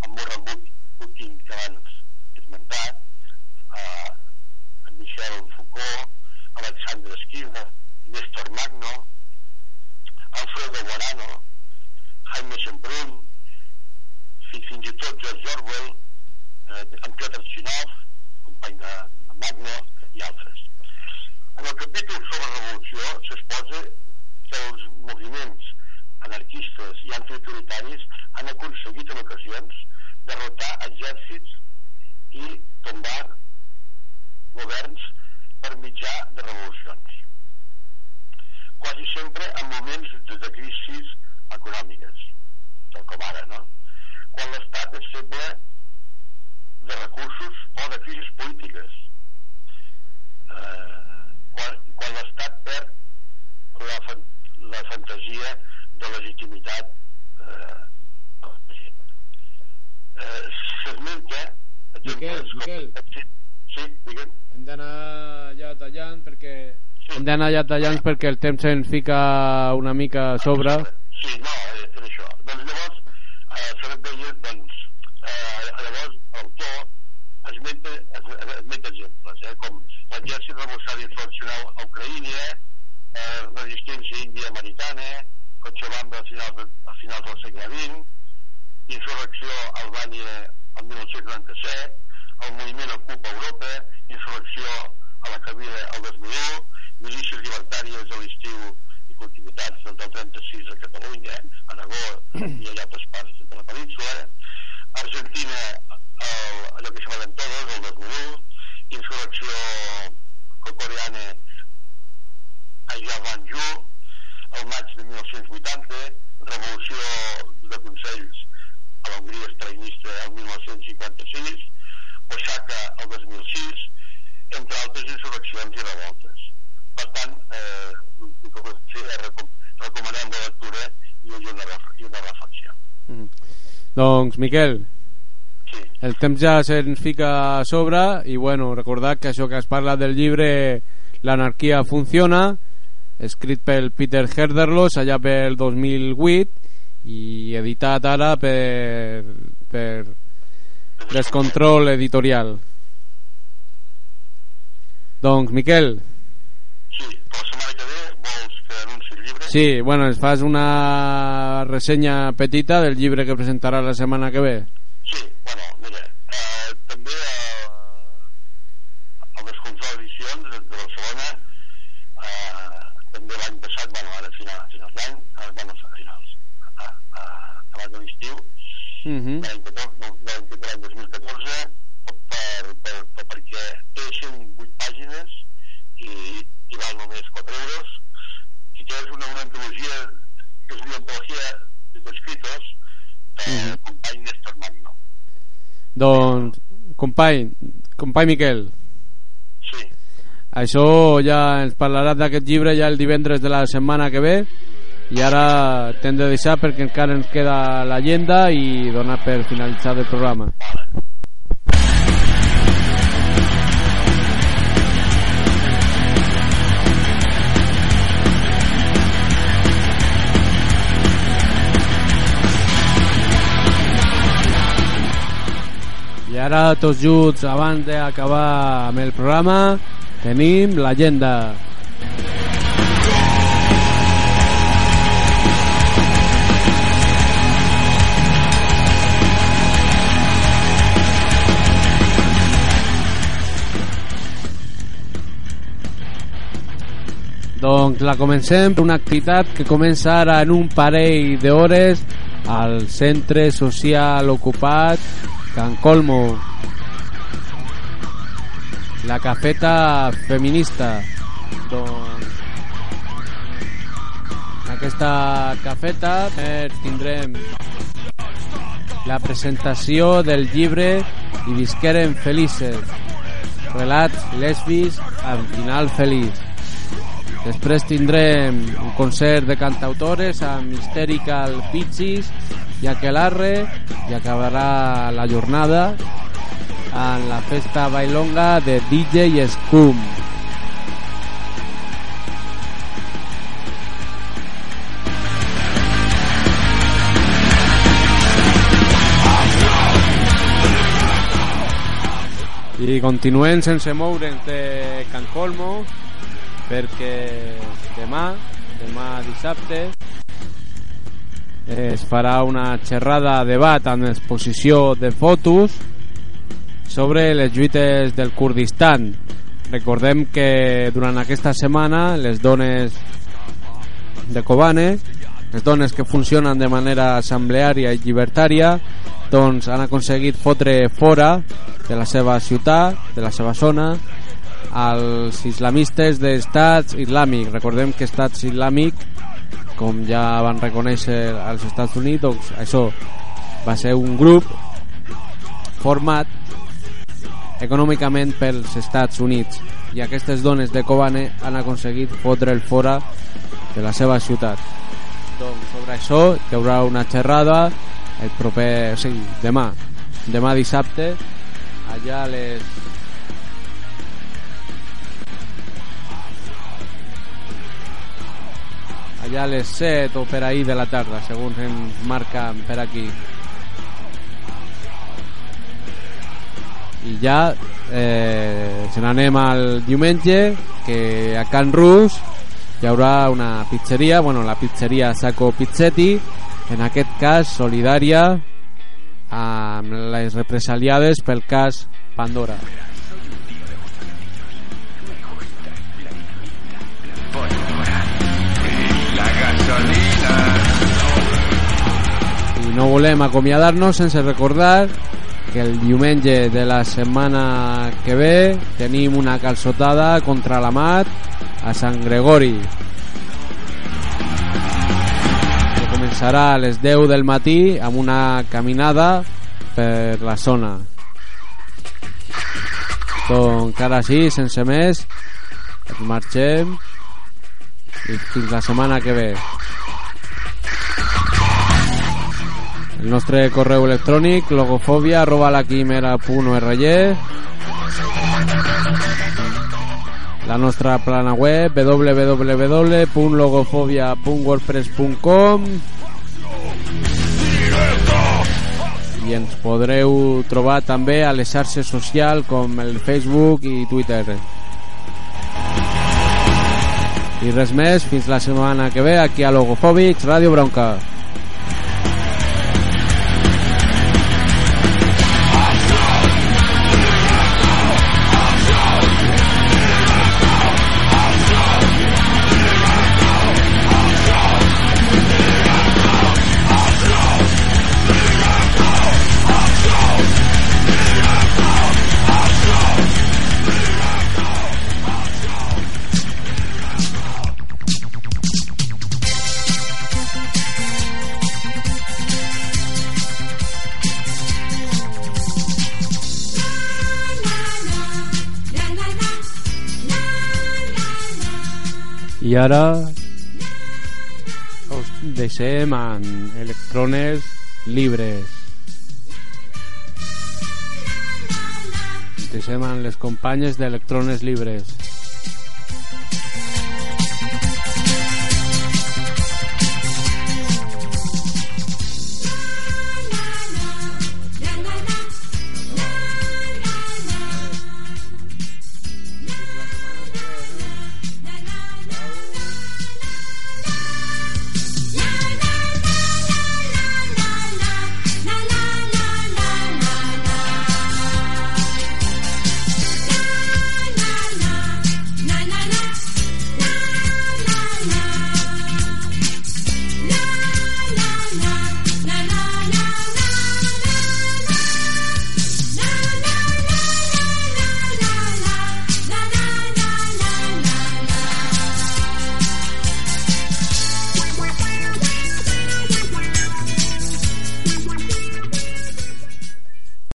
en Morran Bukin, que abans he esmentat, eh, en Michel Foucault, Alexandre Esquiva, Néstor Magno, Alfredo Guarano, Jaime Semprún, fins i tot George Orwell, eh, en Piotr Chinov, company de, de Magno, i altres. En el capítol sobre revolució s'exposa que els moviments anarquistes i antiautoritaris han aconseguit en ocasions derrotar exèrcits i tombar governs per mitjà de revolucions. Quasi sempre en moments de, de crisis econòmiques, tal com ara, no? Quan l'estat és feble de recursos o de crisis polítiques. Eh, quan, quan l'estat perd la, fan, la fantasia de legitimitat eh, eh, s'esmenta Miquel, Miquel. sí, digue'm Hem d'anar ja tallant perquè... Sí. Hem d'anar ja tallant perquè el temps ens fica una mica a sobre. Sí, no, eh, és això. Doncs llavors, eh, se et deia, doncs, eh, llavors l'autor esmenta, es- esmenta exemples, eh, com l'exèrcit revolucionari tradicional a Ucraïna, eh, resistència índia americana, Cochabamba a finals, de, a finals del segle XX, insurrecció a Albània el 1997, el moviment Ocupa Europa, insurrecció a la Cabira el 2001, milícies llibertàries a l'estiu i continuïtats del 36 a Catalunya, Aragó i a altres parts de la península, Argentina, el, allò que se va todos, el 2001, insurrecció coreana a Yavanjú, el maig de 1980, revolució de consells a la Hongria estalinista el 1956, Oaxaca el 2006, entre altres insurreccions i revoltes. Per tant, eh, és recom recomanem la lectura i una, i una reflexió. Mm. Doncs, Miquel, Sí, el temps ja se'ns fica a sobre i bueno, recordar que això que es parla del llibre L'anarquia funciona escrit pel Peter Herderlos allà pel 2008 i editat ara per, per Descontrol Editorial. Doncs Miquel? Sí, per la setmana que ve vols que anunci el llibre? sí, bueno, ens fas una ressenya petita del llibre que presentarà la setmana que ve? Sí, bueno, mira, eh, també eh, el Descontrol Edicions de, de Barcelona eh, també l'any passat, bueno, ara a final, a finals d'any, eh, bueno, a finals, a, a, abans de l'estiu, uh -huh. l'any 14 l'any que l'any 2014, per, per, per, perquè té 108 pàgines i, i val només 4 euros, i que és una, una antologia que es diu Antologia d'Escritos, de Mhm. company Néstor Magno. doncs company, company Miquel Sí, Això ja ens parlaràs d'aquest llibre ja el divendres de la setmana que ve i ara t'hem de deixar perquè encara ens queda l'agenda i donar per finalitzat el programa. I ara tots junts abans d'acabar amb el programa tenim l'agenda. Doncs la comencem una activitat que comença ara en un parell d'hores al centre social ocupat Can Colmo. La cafeta feminista. Doncs en aquesta cafeta eh, tindrem la presentació del llibre I visqueren felices relats lesbis amb final feliç Després tindrem un concert de cantautores amb Hysterical Pizzis i Aquelarre i acabarà la jornada en la festa bailonga de DJ Scum. I continuem sense moure'ns de Can Colmo perquè demà, demà dissabte, es farà una xerrada de debat amb exposició de fotos sobre les lluites del Kurdistan. Recordem que durant aquesta setmana les dones de Kobane, les dones que funcionen de manera assembleària i llibertària, doncs han aconseguit fotre fora de la seva ciutat, de la seva zona, als islamistes d'estats islàmic. Recordem que estats islàmic, com ja van reconèixer als Estats Units, doncs això va ser un grup format econòmicament pels Estats Units i aquestes dones de Kobane han aconseguit fotre el fora de la seva ciutat. Doncs sobre això hi haurà una xerrada el proper, o sigui, demà, demà dissabte, allà a les allà a les 7 o per ahir de la tarda, segons ens marca per aquí. I ja eh, se n'anem al diumenge, que a Can Rus hi haurà una pizzeria, bueno, la pizzeria Saco Pizzetti, en aquest cas solidària amb les represaliades pel cas Pandora. No volem acomiadar-nos sense recordar que el diumenge de la setmana que ve tenim una calçotada contra la mat a Sant Gregori que començarà a les 10 del matí amb una caminada per la zona. Doncs ara sí, sense més marxem i fins la setmana que ve el nostre correu electrònic logofobia la la nostra plana web www.logofobia.wordpress.com i ens podreu trobar també a les xarxes socials el Facebook i Twitter. I res més, fins la setmana que ve aquí a Logofòbics, Ràdio Bronca i ara us deixem en electrones llibres ens deixem en les companyes d'electrones llibres